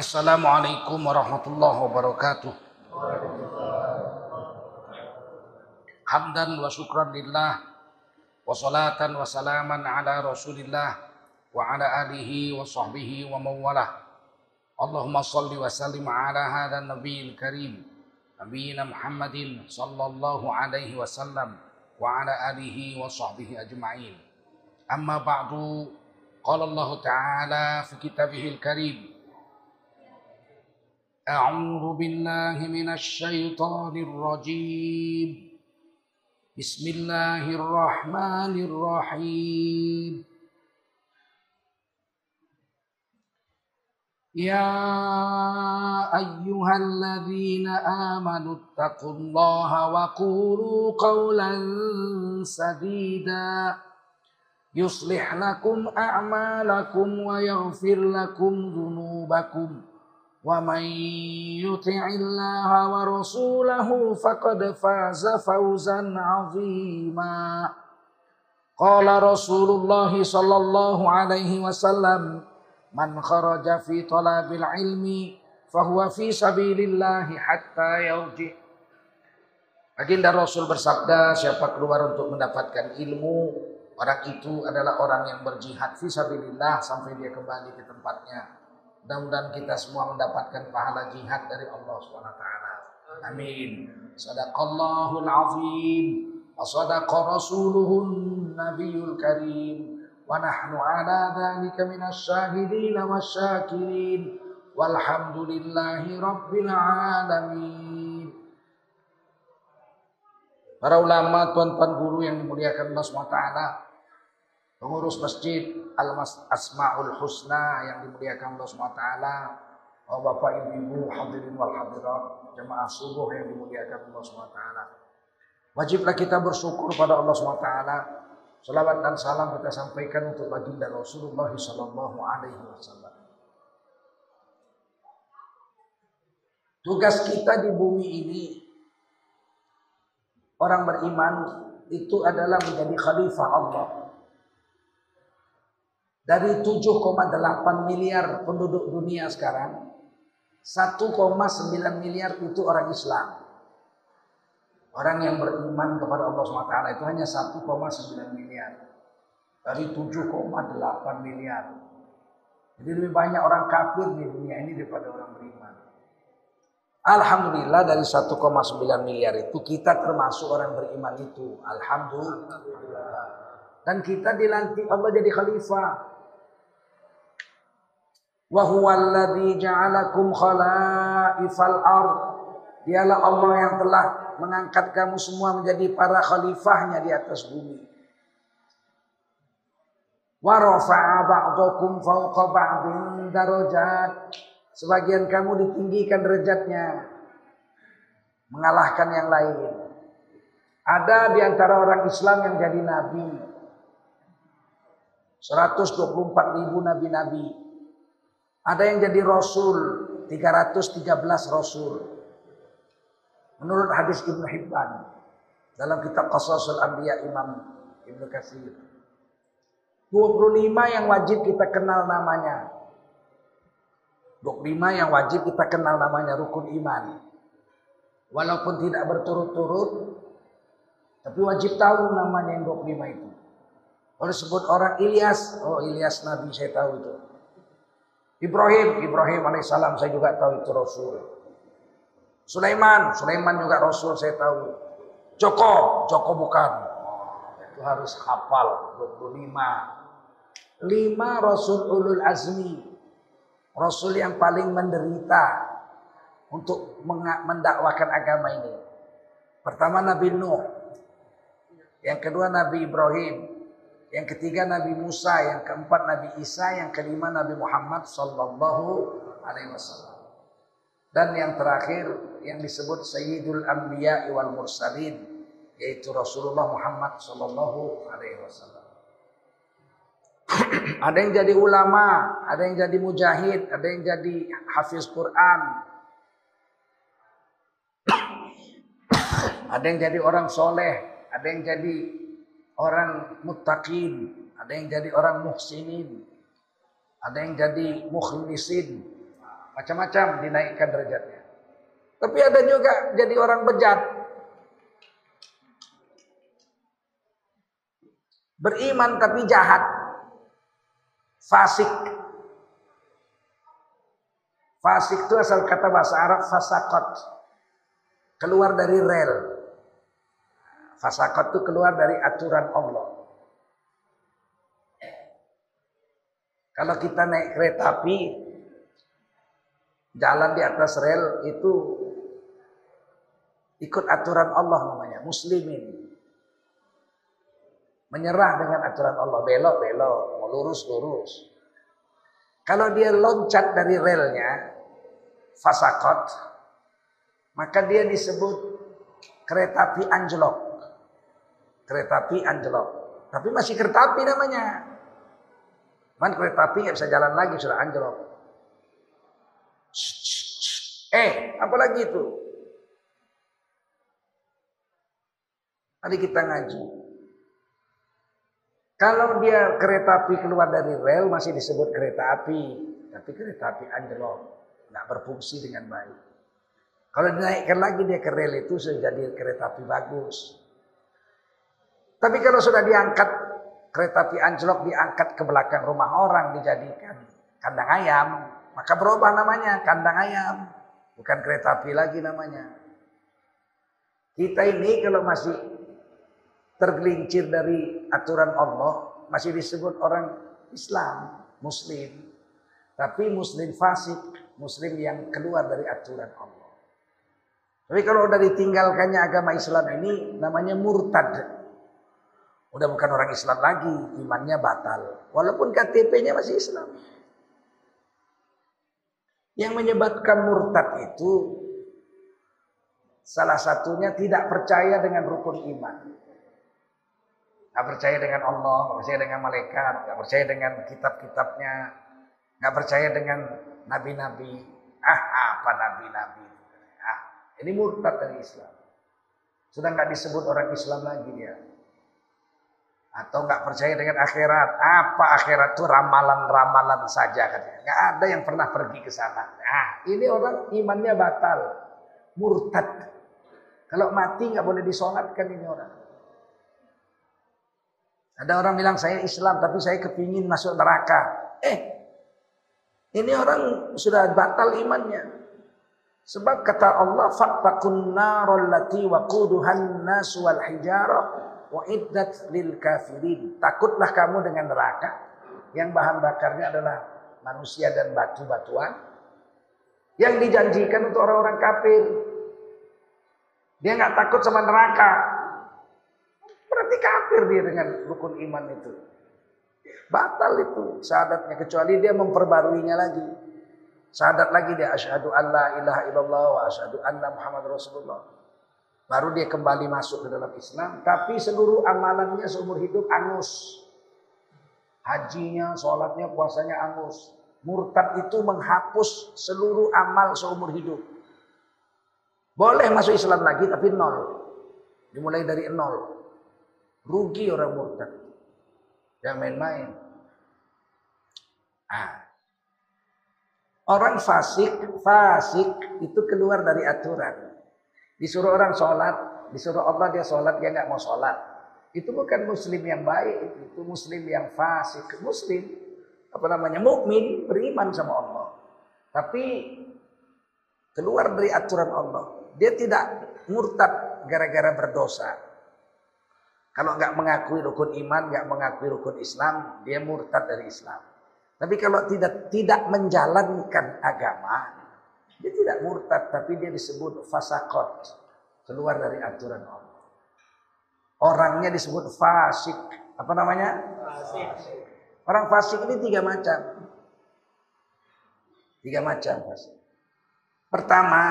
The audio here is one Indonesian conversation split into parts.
Assalamualaikum warahmatullahi wabarakatuh. Hamdan wa syukran lillah wa salatan wa salaman ala Rasulillah wa ala alihi wa sahbihi wa mawalah. Allahumma salli wa sallim ala hadha nabiyil karim nabiyina Muhammadin sallallahu alaihi wasallam wa ala alihi wa sahbihi ajma'in. Amma ba'du qala Allah ta'ala fi kitabihil karim أعوذ بالله من الشيطان الرجيم. بسم الله الرحمن الرحيم. يا أيها الذين آمنوا اتقوا الله وقولوا قولا سديدا. يصلح لكم أعمالكم ويغفر لكم ذنوبكم. ومن يطع الله ورسوله فقد فاز فوزا عظيما قال رسول الله صلى الله عليه وسلم من خرج في طلب العلم فهو في سبيل الله حتى يرجع Baginda Rasul bersabda, siapa keluar untuk mendapatkan ilmu, orang itu adalah orang yang berjihad fi sabilillah sampai dia kembali ke tempatnya. Mudah-mudahan kita semua mendapatkan pahala jihad dari Allah SWT. Amin. Sadaqallahul azim. Wa sadaqa rasuluhun nabiyul karim. Wa nahnu ala dhalika minas syahidin wa syakirin. Walhamdulillahi rabbil alamin. Para ulama, tuan-tuan guru yang dimuliakan Allah SWT pengurus masjid Al Asmaul Husna yang dimuliakan Allah SWT, oh Bapak Ibu-ibu hadirin wal hadirat, jemaah subuh yang dimuliakan Allah SWT. Wajiblah kita bersyukur pada Allah SWT. Salawat dan salam kita sampaikan untuk baginda Rasulullah Sallallahu Alaihi Wasallam. Tugas kita di bumi ini orang beriman itu adalah menjadi khalifah Allah dari 7,8 miliar penduduk dunia sekarang, 1,9 miliar itu orang Islam. Orang yang beriman kepada Allah SWT itu hanya 1,9 miliar. Dari 7,8 miliar. Jadi lebih banyak orang kafir di dunia ini daripada orang beriman. Alhamdulillah dari 1,9 miliar itu kita termasuk orang beriman itu. Alhamdulillah. Dan kita dilantik Allah jadi khalifah. Wa huwallazi ja'alakum khalaifal. Dialah Allah yang telah mengangkat kamu semua menjadi para khalifahnya di atas bumi. Darajat. Sebagian kamu ditinggikan derajatnya. Mengalahkan yang lain. Ada di antara orang Islam yang jadi nabi. 124 ribu nabi-nabi ada yang jadi rasul, 313 rasul. Menurut hadis Ibnu Hibban dalam kitab Qasasul Anbiya Imam Ibnu Katsir. 25 yang wajib kita kenal namanya. 25 yang wajib kita kenal namanya rukun iman. Walaupun tidak berturut-turut, tapi wajib tahu namanya yang 25 itu. Kalau sebut orang Ilyas, oh Ilyas Nabi saya tahu itu. Ibrahim, Ibrahim alaihissalam saya juga tahu itu Rasul. Sulaiman, Sulaiman juga Rasul saya tahu. Joko, Joko bukan. Oh, itu harus hafal 25. Lima Rasul Ulul Azmi. Rasul yang paling menderita untuk mendakwakan agama ini. Pertama Nabi Nuh. Yang kedua Nabi Ibrahim. Yang ketiga Nabi Musa, yang keempat Nabi Isa, yang kelima Nabi Muhammad sallallahu alaihi wasallam. Dan yang terakhir yang disebut Sayyidul Anbiya wal Mursalin yaitu Rasulullah Muhammad sallallahu alaihi wasallam. ada yang jadi ulama, ada yang jadi mujahid, ada yang jadi hafiz Quran. ada yang jadi orang soleh, ada yang jadi orang muttaqin, ada yang jadi orang muhsinin, ada yang jadi mukhlisin. macam-macam dinaikkan derajatnya. Tapi ada juga jadi orang bejat. Beriman tapi jahat. Fasik. Fasik itu asal kata bahasa Arab fasakot. Keluar dari rel. Fasakot itu keluar dari aturan Allah. Kalau kita naik kereta api, jalan di atas rel itu ikut aturan Allah namanya, muslimin. Menyerah dengan aturan Allah, belok belok, mau lurus lurus. Kalau dia loncat dari relnya, fasakot, maka dia disebut kereta api anjlok. Kereta api anjlok. Tapi masih kereta api namanya. Man kereta api nggak bisa jalan lagi sudah anjlok. Eh, apalagi itu? Mari kita ngaji. Kalau dia kereta api keluar dari rel masih disebut kereta api, tapi kereta api anjlok, nggak berfungsi dengan baik. Kalau dinaikkan lagi dia ke rel itu sudah jadi kereta api bagus. Tapi kalau sudah diangkat kereta api anjlok diangkat ke belakang rumah orang dijadikan kandang ayam, maka berubah namanya kandang ayam, bukan kereta api lagi namanya. Kita ini kalau masih tergelincir dari aturan Allah masih disebut orang Islam, Muslim. Tapi Muslim fasik, Muslim yang keluar dari aturan Allah. Tapi kalau udah ditinggalkannya agama Islam ini namanya murtad. Udah bukan orang Islam lagi, imannya batal. Walaupun KTP-nya masih Islam. Yang menyebabkan murtad itu salah satunya tidak percaya dengan rukun iman. Gak percaya dengan Allah, gak percaya dengan malaikat, gak percaya dengan kitab-kitabnya, gak percaya dengan nabi-nabi. Ah, apa nabi-nabi? Ah, ini murtad dari Islam. Sudah nggak disebut orang Islam lagi dia. Atau nggak percaya dengan akhirat. Apa akhirat itu ramalan-ramalan saja katanya. Nggak ada yang pernah pergi ke sana. Nah, ini orang imannya batal. Murtad. Kalau mati nggak boleh disolatkan ini orang. Ada orang bilang saya Islam tapi saya kepingin masuk neraka. Eh, ini orang sudah batal imannya. Sebab kata Allah, "Fattaqun narul lati waquduhan nas wal hijarah wa iddat lil kafirin." Takutlah kamu dengan neraka yang bahan bakarnya adalah manusia dan batu-batuan yang dijanjikan untuk orang-orang kafir. Dia nggak takut sama neraka, Berarti kafir dia dengan rukun iman itu. Batal itu syahadatnya kecuali dia memperbaruinya lagi. Syahadat lagi dia asyhadu alla ilaha illallah wa asyhadu anna Muhammad Rasulullah. Baru dia kembali masuk ke dalam Islam, tapi seluruh amalannya seumur hidup angus. Hajinya, sholatnya, puasanya angus. Murtad itu menghapus seluruh amal seumur hidup. Boleh masuk Islam lagi tapi nol. Dimulai dari nol. Rugi orang murtad. Jangan main-main. Ah. Orang fasik, fasik itu keluar dari aturan. Disuruh orang sholat, disuruh Allah dia sholat, dia nggak mau sholat. Itu bukan muslim yang baik, itu muslim yang fasik. Muslim, apa namanya, mukmin beriman sama Allah. Tapi keluar dari aturan Allah. Dia tidak murtad gara-gara berdosa. Kalau nggak mengakui rukun iman, nggak mengakui rukun Islam, dia murtad dari Islam. Tapi kalau tidak tidak menjalankan agama, dia tidak murtad, tapi dia disebut fasakot, keluar dari aturan Allah. Orangnya disebut fasik. Apa namanya? Fasik. Orang fasik ini tiga macam. Tiga macam fasik. Pertama,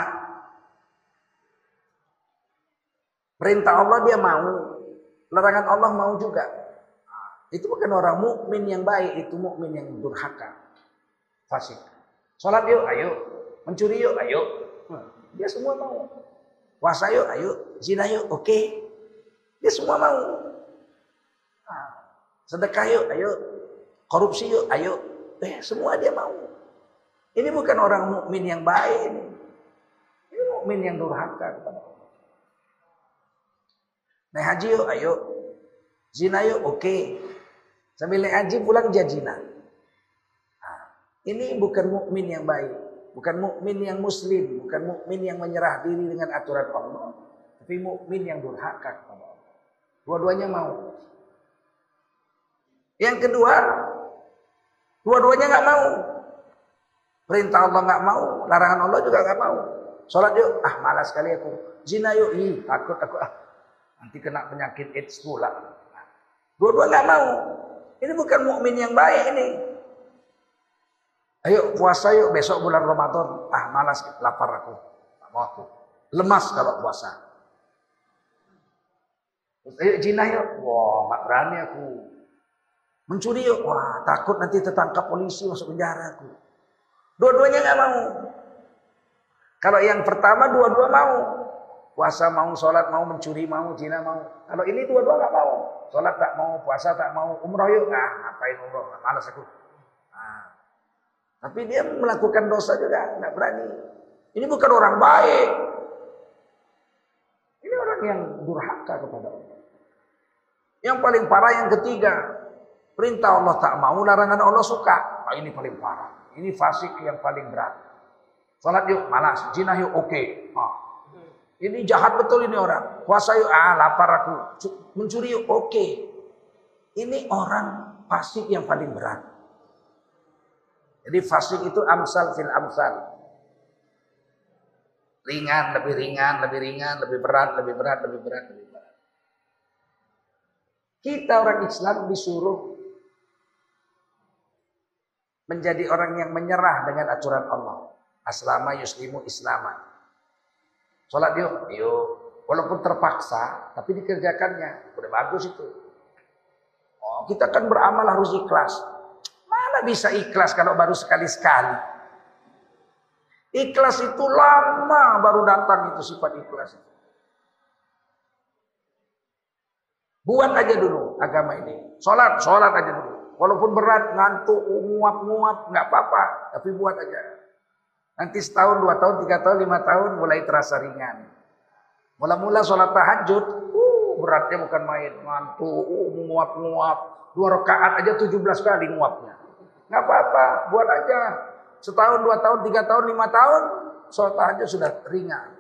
perintah Allah dia mau, Larangan Allah mau juga. Itu bukan orang mukmin yang baik, itu mukmin yang durhaka. Fasik. Salat yuk, ayo. Mencuri yuk, ayo. Dia semua mau. Puasa yuk, ayo. Zina yuk, oke. Okay. Dia semua mau. Sedekah yuk, ayo. Korupsi yuk, ayo. Eh, semua dia mau. Ini bukan orang mukmin yang baik ini. Ini mukmin yang durhaka kepada Allah. Naik haji yuk, ayo. Zina yuk, oke. Okay. Sambil naik haji pulang dia zina. Nah, ini bukan mukmin yang baik, bukan mukmin yang muslim, bukan mukmin yang menyerah diri dengan aturan Allah, tapi mukmin yang durhaka kepada Allah. Dua-duanya mau. Yang kedua, dua-duanya nggak mau. Perintah Allah nggak mau, larangan Allah juga nggak mau. Sholat yuk, ah malas sekali aku. Zina yuk, ih takut aku ah nanti kena penyakit AIDS pula. Dua-dua nggak mau. Ini bukan mukmin yang baik ini. Ayo puasa yuk besok bulan Ramadan. Ah malas lapar aku. Tak mau aku. Lemas kalau puasa. Ayo zina yuk. Wah nggak berani aku. Mencuri yuk. Wah takut nanti tertangkap polisi masuk penjara aku. Dua-duanya nggak mau. Kalau yang pertama dua-dua mau. Puasa mau, sholat mau, mencuri mau, zina mau. Kalau ini dua-dua nggak mau. Sholat tak mau, puasa tak mau, umroh yuk. Ah, ngapain umroh? Malas aku. Tapi dia melakukan dosa juga, nggak berani. Ini bukan orang baik. Ini orang yang durhaka kepada Allah. Yang paling parah yang ketiga, perintah Allah tak mau, larangan Allah suka. Nah, ini paling parah. Ini fasik yang paling berat. Salat yuk, malas. Zina yuk, oke. Okay. Ah. Ini jahat betul ini orang. Puasa yuk, ah lapar aku. Mencuri yuk, oke. Okay. Ini orang fasik yang paling berat. Jadi fasik itu amsal fil amsal. Ringan, lebih ringan, lebih ringan, lebih berat, lebih berat, lebih berat, lebih berat. Kita orang Islam disuruh menjadi orang yang menyerah dengan aturan Allah. Aslama yuslimu islama. Sholat yuk, yuk. Walaupun terpaksa, tapi dikerjakannya. Udah bagus itu. Oh, kita kan beramal harus ikhlas. Mana bisa ikhlas kalau baru sekali-sekali? Ikhlas itu lama baru datang itu sifat ikhlas. Buat aja dulu agama ini. Sholat, sholat aja dulu. Walaupun berat, ngantuk, nguap-nguap, nggak apa-apa. Tapi buat aja. Nanti setahun, dua tahun, tiga tahun, lima tahun mulai terasa ringan. Mula-mula sholat tahajud, uh, beratnya bukan main. Ngantuk, uh, nguap-nguap. Dua rakaat aja tujuh belas kali nguapnya. Nggak apa-apa, buat aja. Setahun, dua tahun, tiga tahun, lima tahun, sholat tahajud sudah ringan.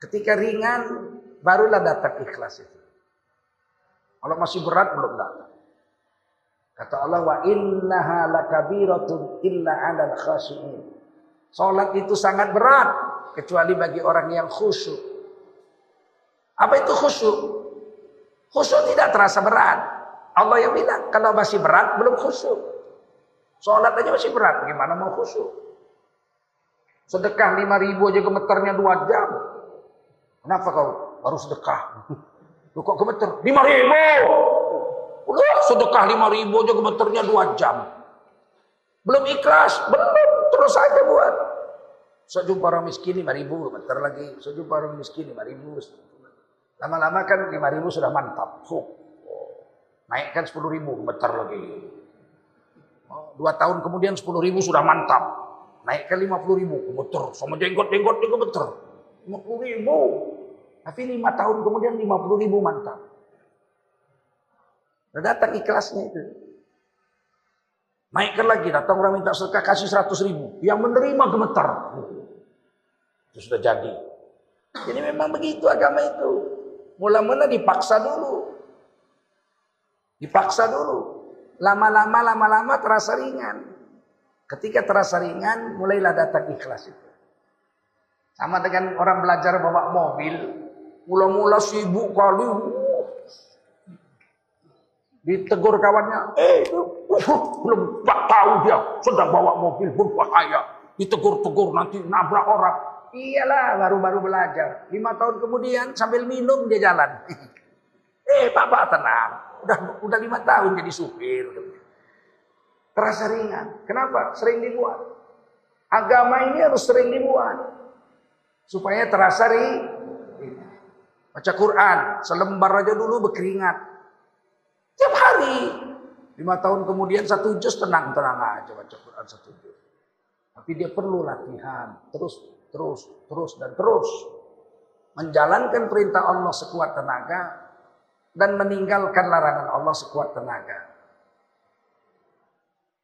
Ketika ringan, barulah datang ikhlas itu. Kalau masih berat, belum datang. Kata Allah wa innaha lakabiratun illa 'alal khashiin. Salat itu sangat berat kecuali bagi orang yang khusyuk. Apa itu khusyuk? Khusyuk tidak terasa berat. Allah yang bilang kalau masih berat belum khusyuk. Salat aja masih berat, bagaimana mau khusyuk? Sedekah lima ribu aja gemeternya dua jam. Kenapa kau baru sedekah? Lu kok gemeter? Lima ribu! Udah sedekah lima ribu aja gemeternya dua jam. Belum ikhlas, belum terus saja buat. Saya jumpa orang miskin lima ribu, gemeter lagi. Saya jumpa orang miskin lima ribu. Lama-lama kan lima ribu sudah mantap. Naikkan sepuluh ribu, gemeter lagi. Oh, dua tahun kemudian sepuluh ribu sudah mantap. Naikkan lima puluh ribu, gemeter. Sama jenggot-jenggot juga gemeter. Lima puluh ribu. Tapi lima tahun kemudian lima puluh ribu mantap. Udah datang ikhlasnya itu. Naikkan lagi, datang orang minta sedekah kasih seratus ribu. Yang menerima gemetar. Itu sudah jadi. Jadi memang begitu agama itu. Mula-mula dipaksa dulu. Dipaksa dulu. Lama-lama, lama-lama terasa ringan. Ketika terasa ringan, mulailah datang ikhlas itu. Sama dengan orang belajar bawa mobil. Mula-mula sibuk kali, Ditegur kawannya, eh uh, belum tahu dia sedang bawa mobil berbahaya. Ditegur-tegur nanti nabrak orang. Iyalah baru-baru belajar. Lima tahun kemudian sambil minum dia jalan. eh bapak tenang. Udah udah lima tahun jadi supir. Terasa ringan. Kenapa? Sering dibuat. Agama ini harus sering dibuat. Supaya terasa ringan. Baca Quran, selembar aja dulu berkeringat. Tiap hari. Lima tahun kemudian satu juz tenang-tenang aja baca Quran satu juz. Tapi dia perlu latihan terus, terus, terus dan terus menjalankan perintah Allah sekuat tenaga dan meninggalkan larangan Allah sekuat tenaga.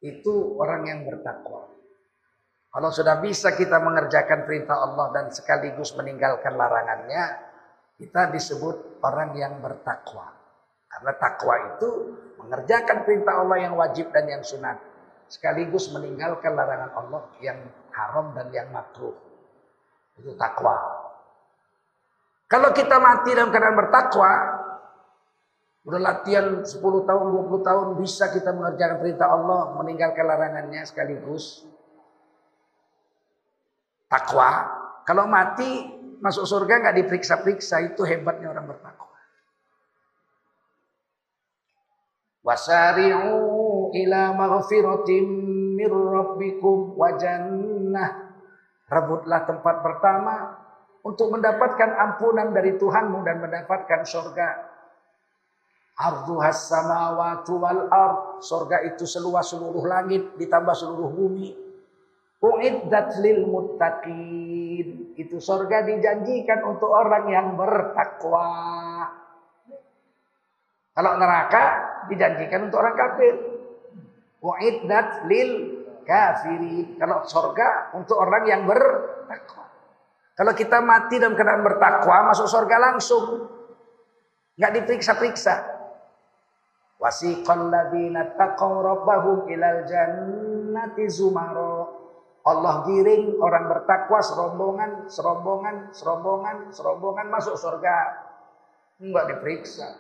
Itu orang yang bertakwa. Kalau sudah bisa kita mengerjakan perintah Allah dan sekaligus meninggalkan larangannya, kita disebut orang yang bertakwa. Karena takwa itu mengerjakan perintah Allah yang wajib dan yang sunat. Sekaligus meninggalkan larangan Allah yang haram dan yang makruh. Itu takwa. Kalau kita mati dalam keadaan bertakwa, udah latihan 10 tahun, 20 tahun, bisa kita mengerjakan perintah Allah, meninggalkan larangannya sekaligus. Takwa. Kalau mati, masuk surga nggak diperiksa-periksa, itu hebatnya orang bertakwa. Wasari'u ila maghfiratim mir rabbikum wa jannah. Rebutlah tempat pertama untuk mendapatkan ampunan dari Tuhanmu dan mendapatkan surga. Arduhas samawati wal ard. Surga itu seluas seluruh langit ditambah seluruh bumi. Uiddat lil muttaqin. Itu surga dijanjikan untuk orang yang bertakwa. Kalau neraka dijanjikan untuk orang kafir. Uiddat lil kafirin. Kalau surga untuk orang yang bertakwa. Kalau kita mati dalam keadaan bertakwa, masuk surga langsung. Nggak diperiksa-periksa. Wasiqal ladzina taqaw rabbahum ilal jannati zumaro. Allah giring orang bertakwa serombongan, serombongan, serombongan, serombongan masuk surga. Enggak diperiksa.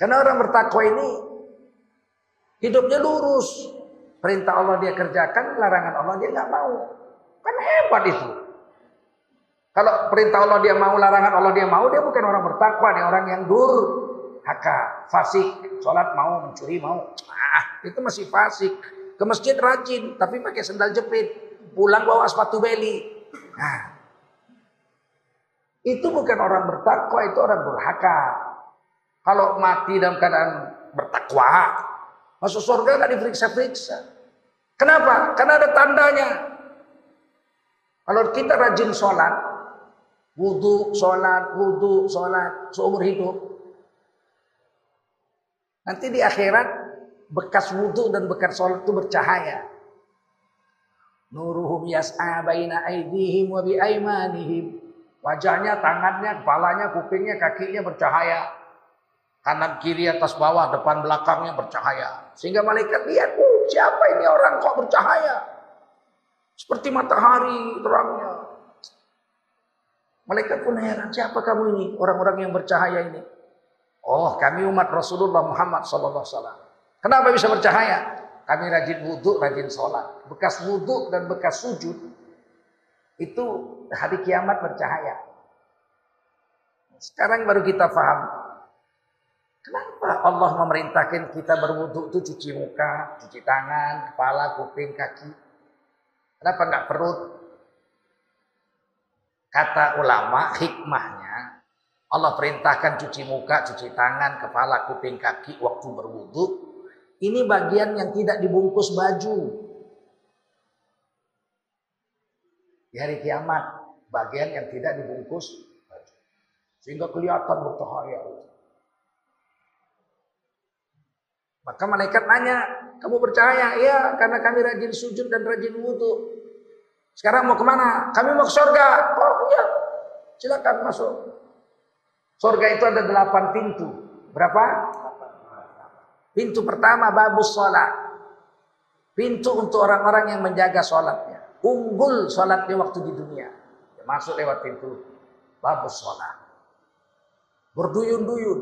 Karena orang bertakwa ini hidupnya lurus. Perintah Allah dia kerjakan, larangan Allah dia nggak mau. Kan hebat itu. Kalau perintah Allah dia mau, larangan Allah dia mau, dia bukan orang bertakwa, dia orang yang dur, haka, fasik, sholat mau, mencuri mau. Ah, itu masih fasik. Ke masjid rajin, tapi pakai sendal jepit. Pulang bawa sepatu beli. Nah, itu bukan orang bertakwa, itu orang durhaka. Kalau mati dalam keadaan bertakwa, masuk surga nggak diperiksa-periksa. Kenapa? Karena ada tandanya. Kalau kita rajin sholat, wudhu, sholat, wudhu, sholat, seumur hidup. Nanti di akhirat, bekas wudhu dan bekas sholat itu bercahaya. Nuruhum yas'a baina aidihim wa biaimanihim. Wajahnya, tangannya, kepalanya, kupingnya, kakinya bercahaya. Kanan, kiri, atas, bawah, depan, belakangnya bercahaya. Sehingga malaikat lihat, uh, siapa ini orang kok bercahaya? Seperti matahari terangnya. Malaikat pun heran, siapa kamu ini? Orang-orang yang bercahaya ini. Oh, kami umat Rasulullah Muhammad SAW. Kenapa bisa bercahaya? Kami rajin wudhu, rajin sholat. Bekas wudhu dan bekas sujud itu hari kiamat bercahaya. Sekarang baru kita paham. Kenapa Allah memerintahkan kita berwudhu itu cuci muka, cuci tangan, kepala, kuping, kaki. Kenapa nggak perut? Kata ulama hikmahnya Allah perintahkan cuci muka, cuci tangan, kepala, kuping, kaki waktu berwudu. Ini bagian yang tidak dibungkus baju. Di hari kiamat, bagian yang tidak dibungkus baju. Sehingga kelihatan bercahaya. Maka malaikat nanya, kamu percaya? Iya, karena kami rajin sujud dan rajin wudhu. Sekarang mau ke mana? Kami mau ke surga. Oh iya, silakan masuk. Surga itu ada delapan pintu. Berapa? Pintu pertama babus sholat. Pintu untuk orang-orang yang menjaga sholatnya. Unggul sholatnya waktu di dunia. Masuk lewat pintu babus sholat. Berduyun-duyun.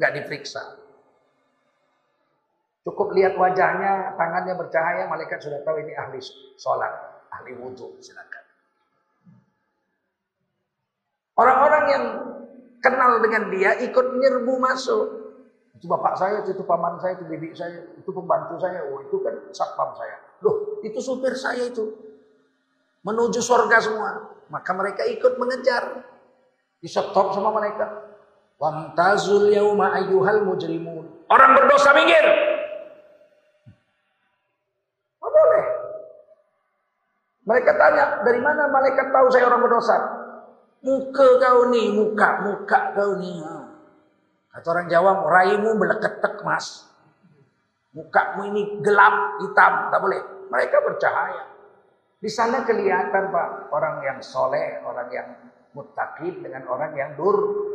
Nggak diperiksa. Cukup lihat wajahnya, tangannya bercahaya, malaikat sudah tahu ini ahli sholat, ahli wudhu, silakan. Orang-orang yang kenal dengan dia ikut menyerbu masuk. Itu bapak saya, itu paman saya, itu bibi saya, itu pembantu saya, oh itu kan satpam saya. Loh, itu supir saya itu. Menuju surga semua. Maka mereka ikut mengejar. Di stop sama mereka. Wamtazul yauma ayyuhal mujrimun. Orang berdosa minggir. Mereka tanya, dari mana malaikat tahu saya orang berdosa? Muka kau nih, muka, muka kau nih. Kata orang Jawa, raimu meleketek mas. Mukamu ini gelap, hitam, tak boleh. Mereka bercahaya. Di sana kelihatan pak, orang yang soleh, orang yang mutakin dengan orang yang dur.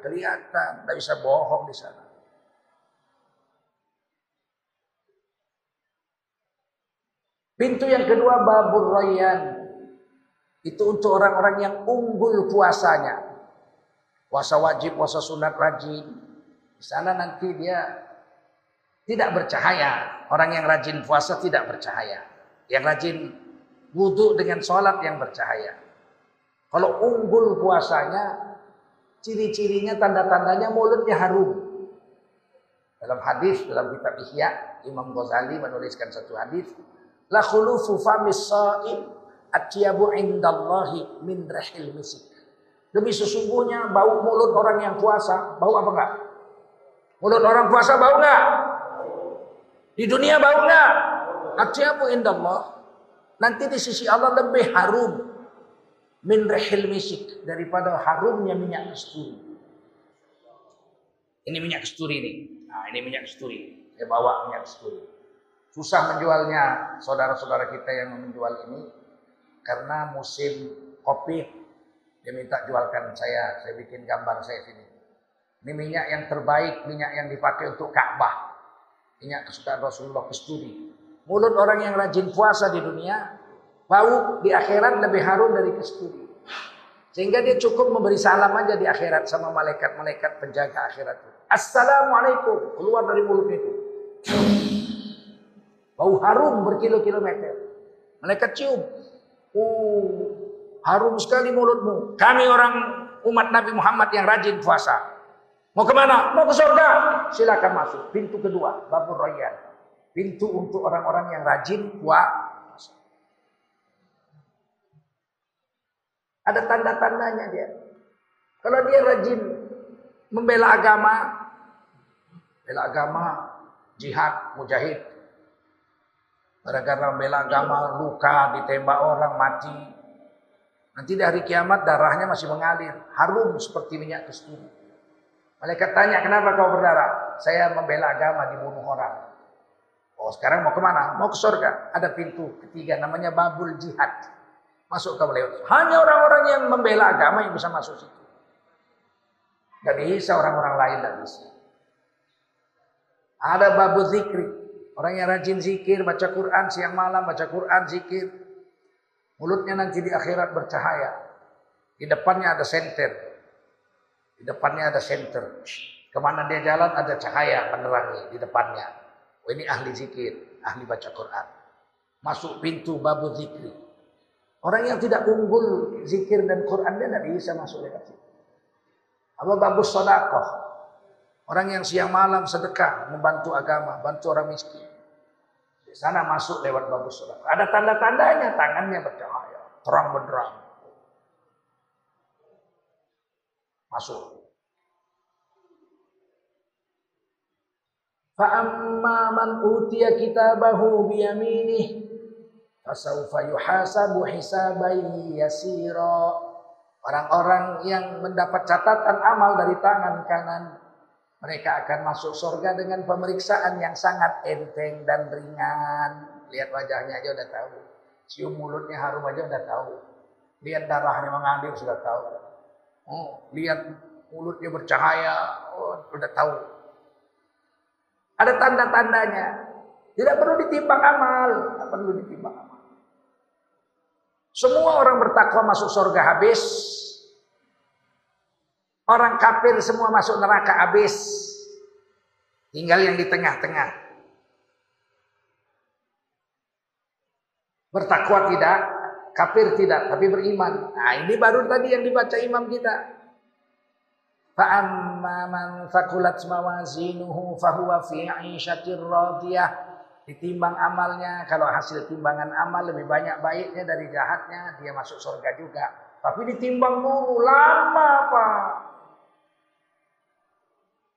Kelihatan, tidak bisa bohong di sana. Pintu yang kedua babur rayyan. Itu untuk orang-orang yang unggul puasanya. Puasa wajib, puasa sunat rajin. Di sana nanti dia tidak bercahaya. Orang yang rajin puasa tidak bercahaya. Yang rajin wudhu dengan sholat yang bercahaya. Kalau unggul puasanya, ciri-cirinya, tanda-tandanya mulutnya harum. Dalam hadis, dalam kitab Ihya, Imam Ghazali menuliskan satu hadis La khulufu famis atyabu indallahi min rahil misik. Demi sesungguhnya bau mulut orang yang puasa, bau apa enggak? Mulut orang puasa bau enggak? Di dunia bau enggak? Atyabu indallah. Nanti di sisi Allah lebih harum min rahil misik daripada harumnya minyak kasturi. Ini minyak kasturi nih. Nah, ini minyak kasturi. Saya bawa minyak kasturi. Susah menjualnya saudara-saudara kita yang menjual ini karena musim kopi dia minta jualkan saya, saya bikin gambar saya sini. Ini minyak yang terbaik, minyak yang dipakai untuk Ka'bah. Minyak kesukaan Rasulullah kesturi. Mulut orang yang rajin puasa di dunia, bau di akhirat lebih harum dari kesturi. Sehingga dia cukup memberi salam aja di akhirat sama malaikat-malaikat penjaga akhirat. Assalamualaikum. Keluar dari mulut itu. Bau harum berkilo-kilometer. Mereka cium. Oh, harum sekali mulutmu. Kami orang umat Nabi Muhammad yang rajin puasa. Mau ke mana? Mau ke surga? Silakan masuk. Pintu kedua, Babur Royan. Pintu untuk orang-orang yang rajin puasa. Ada tanda-tandanya dia. Kalau dia rajin membela agama, bela agama, jihad, mujahid, Gara-gara membela agama, luka, ditembak orang, mati. Nanti di hari kiamat darahnya masih mengalir. Harum seperti minyak kasturi. Malaikat tanya, kenapa kau berdarah? Saya membela agama, dibunuh orang. Oh sekarang mau ke mana? Mau ke surga. Ada pintu ketiga, namanya babul jihad. Masuk ke lewat. Hanya orang-orang yang membela agama yang bisa masuk situ. Gak bisa orang-orang lain, gak bisa. Ada babul zikri. Orang yang rajin zikir, baca Quran siang malam, baca Quran, zikir. Mulutnya nanti di akhirat bercahaya. Di depannya ada senter. Di depannya ada senter. Ke mana dia jalan ada cahaya penerangi di depannya. Oh, ini ahli zikir, ahli baca Quran. Masuk pintu babu zikri. Orang yang tidak unggul zikir dan Quran dia tidak bisa masuk lewat situ. Apa bagus sodakoh? Orang yang siang malam sedekah, membantu agama, bantu orang miskin. Di sana masuk lewat babu surat. Ada tanda-tandanya, tangannya bercahaya, terang benderang. Masuk. Fa'amma man utiya kitabahu biyaminih fasawfa yuhasabu hisaban yasira. Orang-orang yang mendapat catatan amal dari tangan kanan mereka akan masuk surga dengan pemeriksaan yang sangat enteng dan ringan. Lihat wajahnya aja udah tahu. Cium mulutnya harum aja udah tahu. Lihat darahnya mengalir sudah tahu. Oh, lihat mulutnya bercahaya, oh, udah tahu. Ada tanda-tandanya. Tidak perlu ditimbang amal, tidak perlu ditimbang amal. Semua orang bertakwa masuk surga habis, Orang kafir semua masuk neraka habis. Tinggal yang di tengah-tengah. Bertakwa tidak, kafir tidak, tapi beriman. Nah ini baru tadi yang dibaca imam kita. Fa'amma man fakulat mawazinuhu fahuwa fi 'ishatir radiyah. Ditimbang amalnya, kalau hasil timbangan amal lebih banyak baiknya dari jahatnya, dia masuk surga juga. Tapi ditimbang dulu lama, Pak.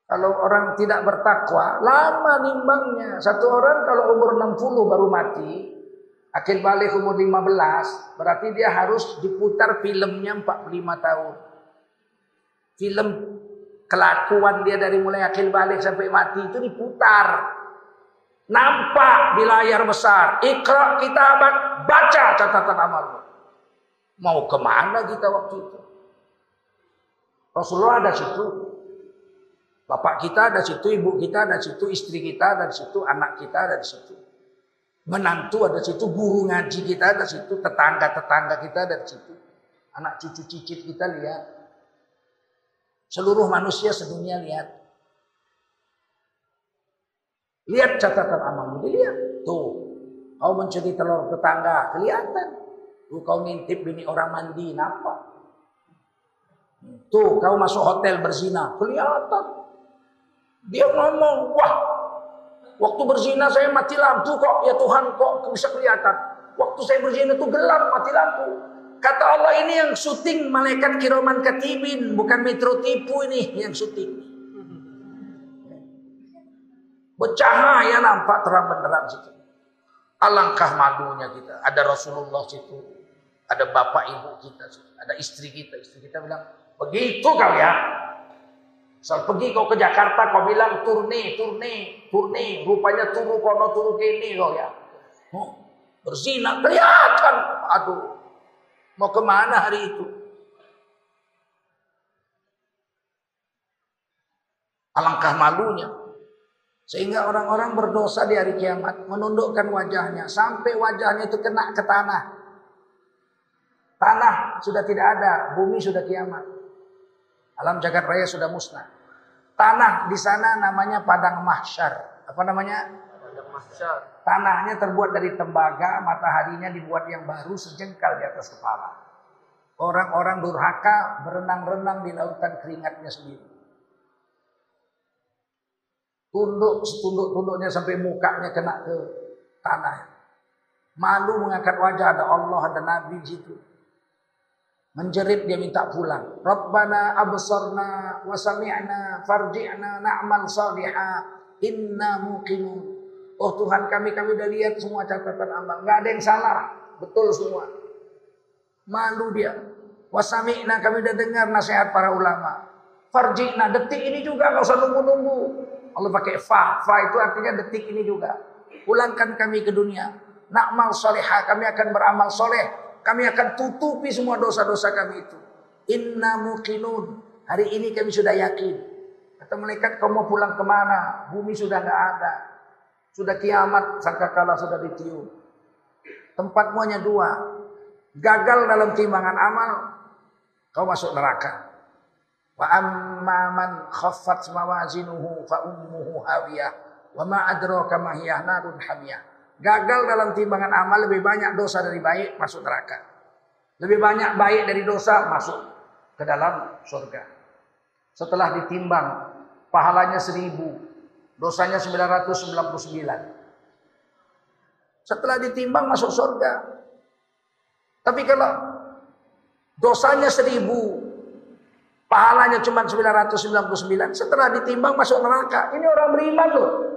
Kalau orang tidak bertakwa, lama nimbangnya. Satu orang kalau umur 60 baru mati, Akil balik umur 15, berarti dia harus diputar filmnya 45 tahun. Film kelakuan dia dari mulai akil balik sampai mati itu diputar. Nampak di layar besar. Ikra kita baca catatan amalmu. Mau ke mana kita waktu itu? Rasulullah ada situ. Bapak kita ada situ, ibu kita ada situ, istri kita ada situ, anak kita ada di situ. Menantu ada situ, guru ngaji kita ada situ, tetangga-tetangga kita ada di situ. Anak cucu cicit kita lihat. Seluruh manusia sedunia lihat. Lihat catatan amalmu, dilihat. Tuh, kau mencuri telur tetangga, kelihatan. Tuh, kau ngintip bini orang mandi, nampak. Tuh, kau masuk hotel berzina, kelihatan. Dia ngomong, wah Waktu berzina saya mati lampu kok. Ya Tuhan kok bisa kelihatan. Waktu saya berzina itu gelap mati lampu. Kata Allah ini yang syuting malaikat kiroman katibin. Bukan metro tipu ini yang syuting. Bercahaya nampak terang benderang situ. Alangkah malunya kita. Ada Rasulullah situ. Ada bapak ibu kita. Ada istri kita. Istri kita bilang, begitu kau ya. Misal pergi kau ke Jakarta, kau bilang turne, turne, turne. Rupanya turu kono turu kini kau ya. Oh, berzina, kelihatan. Aduh, mau ke mana hari itu? Alangkah malunya. Sehingga orang-orang berdosa di hari kiamat menundukkan wajahnya sampai wajahnya itu kena ke tanah. Tanah sudah tidak ada, bumi sudah kiamat. Alam jagat raya sudah musnah. Tanah di sana namanya padang mahsyar. Apa namanya? Padang mahsyar. Tanahnya terbuat dari tembaga, mataharinya dibuat yang baru sejengkal di atas kepala. Orang-orang durhaka berenang-renang di lautan keringatnya sendiri. Tunduk setunduk-tunduknya sampai mukanya kena ke tanah. Malu mengangkat wajah ada Allah, ada Nabi di situ. Menjerit dia minta pulang. Rabbana absarna wa sami'na farji'na na'mal saliha inna muqinun. Oh Tuhan kami, kami udah lihat semua catatan amal. Nggak ada yang salah. Betul semua. Malu dia. Wasami'na kami udah dengar nasihat para ulama. Farji'na detik ini juga nggak usah nunggu-nunggu. Allah pakai fa. Fa itu artinya detik ini juga. Pulangkan kami ke dunia. Na'mal salihah. Kami akan beramal soleh kami akan tutupi semua dosa-dosa kami itu. Inna muqinun. Hari ini kami sudah yakin. Kata malaikat kau mau pulang ke mana? Bumi sudah nggak ada. Sudah kiamat, sangkakala sudah ditiup. Tempatmu hanya dua. Gagal dalam timbangan amal, kau masuk neraka. Wa amma man khaffat mawazinuhu fa ummuhu hawiyah. Wa ma adraka ma hiya narun hamiyah. Gagal dalam timbangan amal lebih banyak dosa dari baik masuk neraka. Lebih banyak baik dari dosa masuk ke dalam surga. Setelah ditimbang pahalanya seribu, dosanya 999. Setelah ditimbang masuk surga. Tapi kalau dosanya seribu, pahalanya cuma 999, setelah ditimbang masuk neraka. Ini orang beriman loh.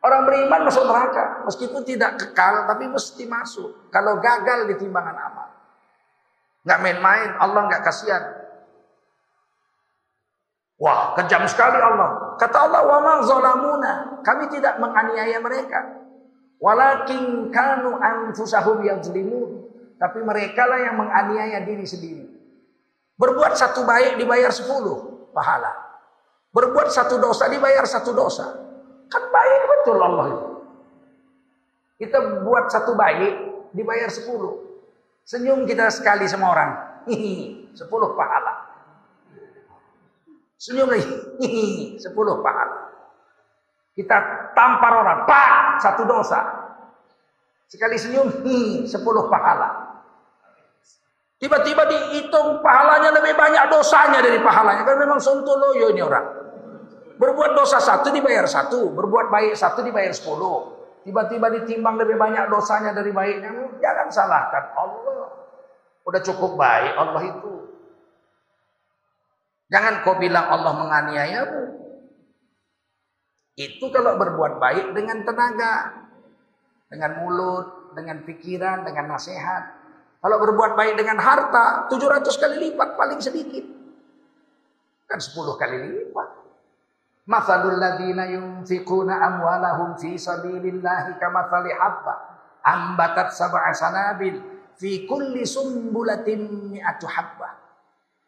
Orang beriman masuk neraka. Meskipun tidak kekal, tapi mesti masuk. Kalau gagal di timbangan amal. Nggak main-main, Allah nggak kasihan. Wah, kejam sekali Allah. Kata Allah, wa ma zalamuna. Kami tidak menganiaya mereka. Walakin kanu anfusahum yazlimun. Tapi mereka lah yang menganiaya diri sendiri. Berbuat satu baik dibayar sepuluh pahala. Berbuat satu dosa dibayar satu dosa. Kan baik betul Allah itu. Kita buat satu baik, dibayar sepuluh. Senyum kita sekali sama orang. Hihi, sepuluh pahala. Senyum lagi. Hihi, sepuluh pahala. Kita tampar orang. Pak, satu dosa. Sekali senyum, hihi, sepuluh pahala. Tiba-tiba dihitung pahalanya lebih banyak dosanya dari pahalanya. Kan memang sontoloyo ini orang. Berbuat dosa satu dibayar satu, berbuat baik satu dibayar sepuluh. Tiba-tiba ditimbang lebih banyak dosanya dari baiknya, jangan salahkan Allah. Udah cukup baik Allah itu. Jangan kau bilang Allah menganiayamu. Itu kalau berbuat baik dengan tenaga, dengan mulut, dengan pikiran, dengan nasihat. Kalau berbuat baik dengan harta, 700 kali lipat paling sedikit. Kan 10 kali lipat. Mathalul ladina yunfiquna amwalahum fi sabilillahi kamathali habba ambatat sab'a sanabil fi kulli sumbulatin mi'atu habba.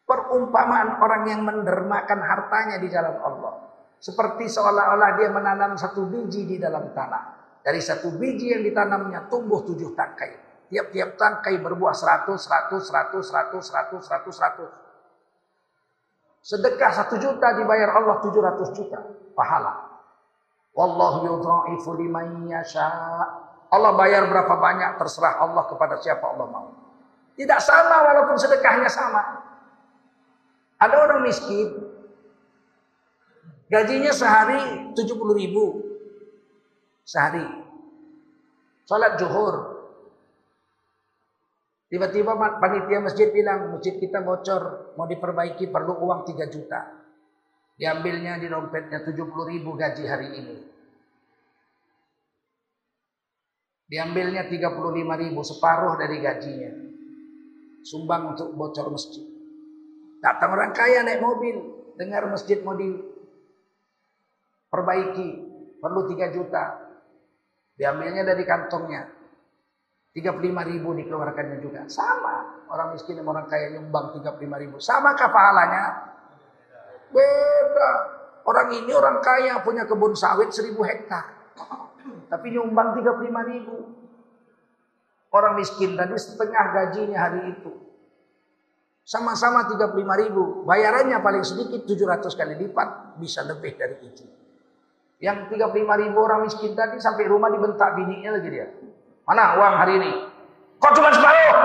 Perumpamaan orang yang mendermakan hartanya di jalan Allah. Seperti seolah-olah dia menanam satu biji di dalam tanah. Dari satu biji yang ditanamnya tumbuh tujuh tangkai. Tiap-tiap tangkai berbuah seratus, seratus, seratus, seratus, seratus, seratus, seratus. Sedekah satu juta dibayar Allah tujuh ratus juta pahala. Wallahu yudha'ifu liman yasha. Allah bayar berapa banyak terserah Allah kepada siapa Allah mau. Tidak sama walaupun sedekahnya sama. Ada orang miskin, gajinya sehari 70 ribu, sehari. Sholat zuhur. Tiba-tiba panitia masjid bilang, masjid kita bocor, mau diperbaiki perlu uang 3 juta. Diambilnya di dompetnya 70 ribu gaji hari ini. Diambilnya 35 ribu, separuh dari gajinya. Sumbang untuk bocor masjid. Datang orang kaya naik mobil, dengar masjid mau diperbaiki, perlu 3 juta. Diambilnya dari kantongnya. 35 ribu dikeluarkannya juga. Sama. Orang miskin dan orang kaya nyumbang 35 ribu. Sama pahalanya? Beda. Orang ini orang kaya punya kebun sawit 1000 hektar. Tapi nyumbang 35 ribu. Orang miskin tadi setengah gajinya hari itu. Sama-sama 35 ribu. Bayarannya paling sedikit 700 kali lipat. Bisa lebih dari itu. Yang 35 ribu orang miskin tadi sampai rumah dibentak bininya lagi dia. Mana uang hari ini? Kok cuma separuh?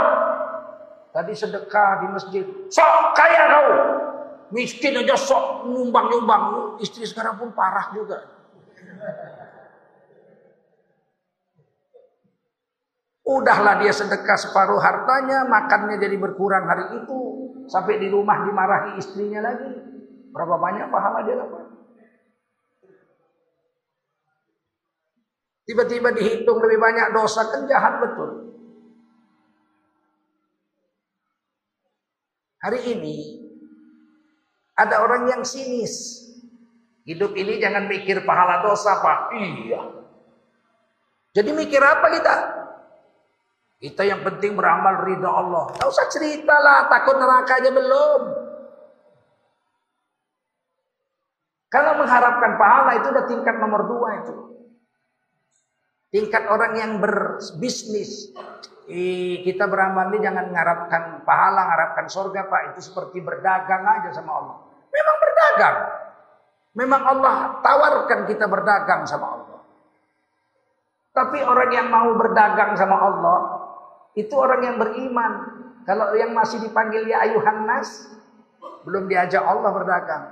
Tadi sedekah di masjid. Sok kaya kau. Miskin aja sok nyumbang-nyumbang. Istri sekarang pun parah juga. Udahlah dia sedekah separuh hartanya, makannya jadi berkurang hari itu. Sampai di rumah dimarahi istrinya lagi. Berapa banyak pahala dia dapat? Tiba-tiba dihitung lebih banyak dosa kan jahat betul. Hari ini ada orang yang sinis. Hidup ini jangan mikir pahala dosa, Pak. Iya. Jadi mikir apa kita? Kita yang penting beramal ridha Allah. Tak usah cerita lah, takut neraka aja belum. Kalau mengharapkan pahala itu udah tingkat nomor dua itu. Tingkat orang yang berbisnis. kita beramal ini jangan mengharapkan pahala, mengharapkan surga Pak. Itu seperti berdagang aja sama Allah. Memang berdagang. Memang Allah tawarkan kita berdagang sama Allah. Tapi orang yang mau berdagang sama Allah, itu orang yang beriman. Kalau yang masih dipanggil ya ayuhan nas, belum diajak Allah berdagang.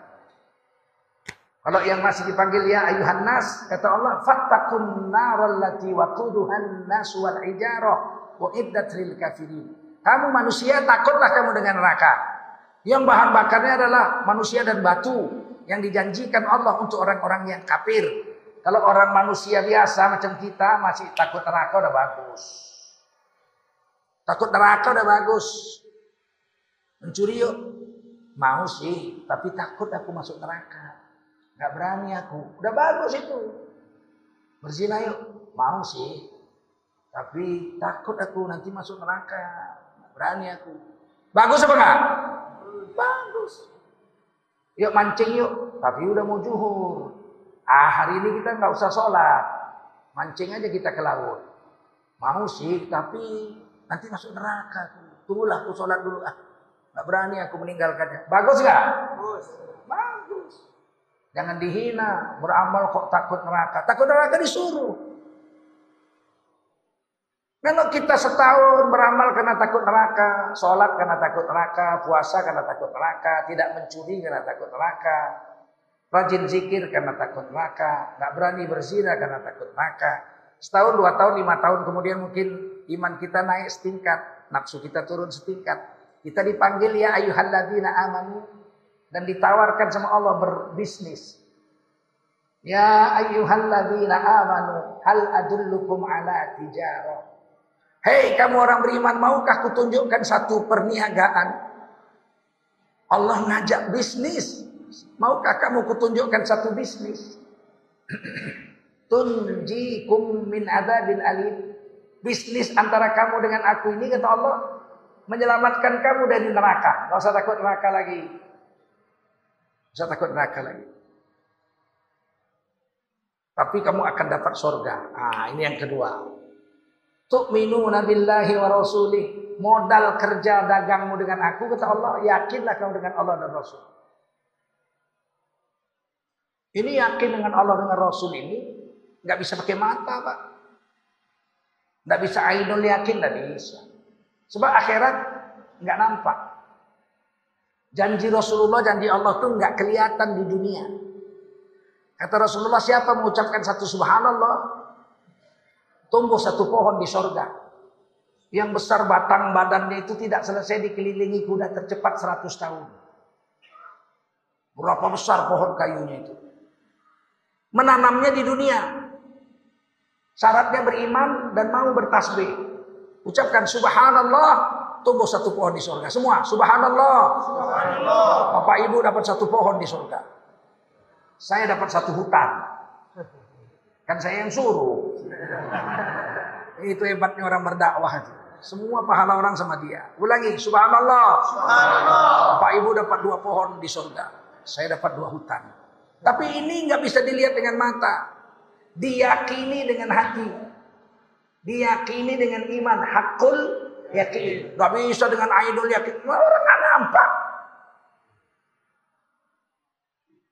Kalau yang masih dipanggil ya ayuhan nas, kata Allah, fattakun naral lati waquduhan nas wal ijarah wa iddat lil kafirin. Kamu manusia takutlah kamu dengan neraka. Yang bahan bakarnya adalah manusia dan batu yang dijanjikan Allah untuk orang-orang yang kafir. Kalau orang manusia biasa macam kita masih takut neraka udah bagus. Takut neraka udah bagus. Mencuri yuk. Mau sih, tapi takut aku masuk neraka. Gak berani aku. Udah bagus itu. Berzina yuk. Mau sih. Tapi takut aku nanti masuk neraka. Gak berani aku. Bagus apa enggak? Bagus. Yuk mancing yuk. Tapi udah mau juhur. Ah hari ini kita nggak usah sholat. Mancing aja kita ke laut. Mau sih, tapi nanti masuk neraka. Tunggulah aku sholat dulu. Ah, nggak berani aku meninggalkannya. Bagus nggak? Bagus. Bagus. Jangan dihina, beramal kok takut neraka. Takut neraka disuruh. Kalau kita setahun beramal karena takut neraka, sholat karena takut neraka, puasa karena takut neraka, tidak mencuri karena takut neraka, rajin zikir karena takut neraka, nggak berani berzina karena takut neraka. Setahun, dua tahun, lima tahun kemudian mungkin iman kita naik setingkat, nafsu kita turun setingkat. Kita dipanggil ya ayuhalladzina amanu, dan ditawarkan sama Allah berbisnis. Ya ayyuhalladzina amanu hal adullukum ala tijarah Hei kamu orang beriman, maukah kutunjukkan satu perniagaan? Allah ngajak bisnis. Maukah kamu kutunjukkan satu bisnis? Tunjikum min adabil alim. Bisnis antara kamu dengan aku ini kata Allah menyelamatkan kamu dari neraka. Gak usah takut neraka lagi. Usah takut neraka lagi. Tapi kamu akan dapat surga. Ah, ini yang kedua. Tu'minuna billahi wa rasulih. Modal kerja dagangmu dengan aku kata Allah, yakinlah kamu dengan Allah dan Rasul. Ini yakin dengan Allah dengan Rasul ini nggak bisa pakai mata, Pak. Nggak bisa idol yakin, nggak bisa. Sebab akhirat nggak nampak. Janji Rasulullah, janji Allah tuh nggak kelihatan di dunia. Kata Rasulullah, siapa mengucapkan satu subhanallah, tumbuh satu pohon di sorga. Yang besar batang badannya itu tidak selesai dikelilingi kuda tercepat 100 tahun. Berapa besar pohon kayunya itu. Menanamnya di dunia. Syaratnya beriman dan mau bertasbih. Ucapkan subhanallah, tumbuh satu pohon di sorga. Semua subhanallah. subhanallah. Bapak ibu dapat satu pohon di sorga. Saya dapat satu hutan. Kan saya yang suruh. Itu hebatnya orang berdakwah itu. Semua pahala orang sama dia. Ulangi, subhanallah. Subhanallah. Bapak Ibu dapat dua pohon di surga. Saya dapat dua hutan. Tapi ini nggak bisa dilihat dengan mata. Diyakini dengan hati. Diyakini dengan iman. Hakul yakin. Gak bisa dengan idol yakin. Orang nggak nampak.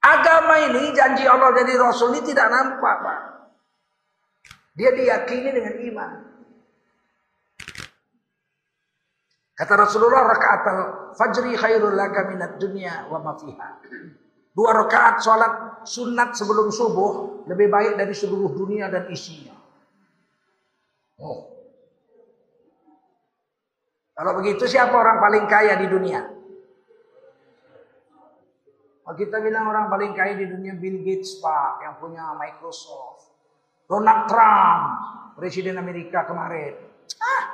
Agama ini janji Allah dari Rasul ini tidak nampak, Pak. Dia diyakini dengan iman. Kata Rasulullah rakaat fajri khairul laka minat dunya wa ma fiha. Dua rakaat salat sunat sebelum subuh lebih baik dari seluruh dunia dan isinya. Oh. Kalau begitu siapa orang paling kaya di dunia? Oh, kita bilang orang paling kaya di dunia Bill Gates Pak yang punya Microsoft. Donald Trump, Presiden Amerika kemarin. Ah,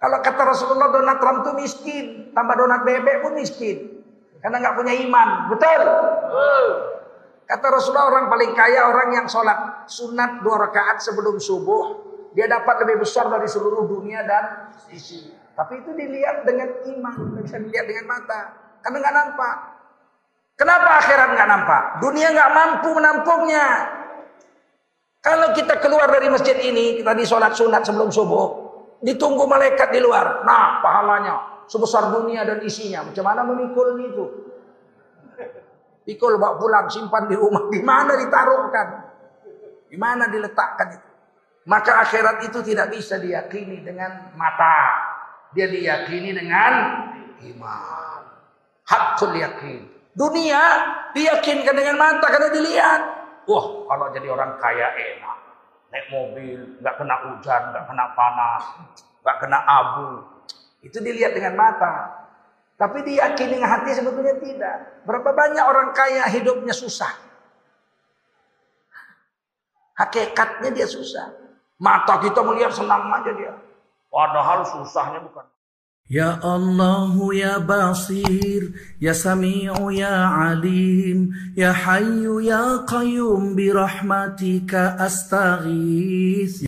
kalau kata Rasulullah Donald Trump itu miskin, tambah Donald bebek pun miskin. Karena nggak punya iman, betul? Kata Rasulullah orang paling kaya orang yang sholat sunat dua rakaat sebelum subuh, dia dapat lebih besar dari seluruh dunia dan isi. Tapi itu dilihat dengan iman, tidak bisa dilihat dengan mata, karena nggak nampak. Kenapa akhirat nggak nampak? Dunia nggak mampu menampungnya. Kalau kita keluar dari masjid ini, kita di sholat sunat sebelum subuh, ditunggu malaikat di luar. Nah, pahalanya sebesar dunia dan isinya. Macam mana memikul itu? Pikul bawa pulang, simpan di rumah. Di mana ditaruhkan? Di mana diletakkan itu? Maka akhirat itu tidak bisa diyakini dengan mata. Dia diyakini dengan iman. Hakul yakin. Dunia diyakinkan dengan mata karena dilihat. Wah, kalau jadi orang kaya enak. Naik mobil, nggak kena hujan, nggak kena panas, nggak kena abu. Itu dilihat dengan mata. Tapi diyakini dengan hati sebetulnya tidak. Berapa banyak orang kaya hidupnya susah. Hakikatnya dia susah. Mata kita melihat senang aja dia. Padahal susahnya bukan. Ya Allah ya Basir ya Sami'u ya Alim ya Hayyu ya Qayyum bi rahmatika astaghits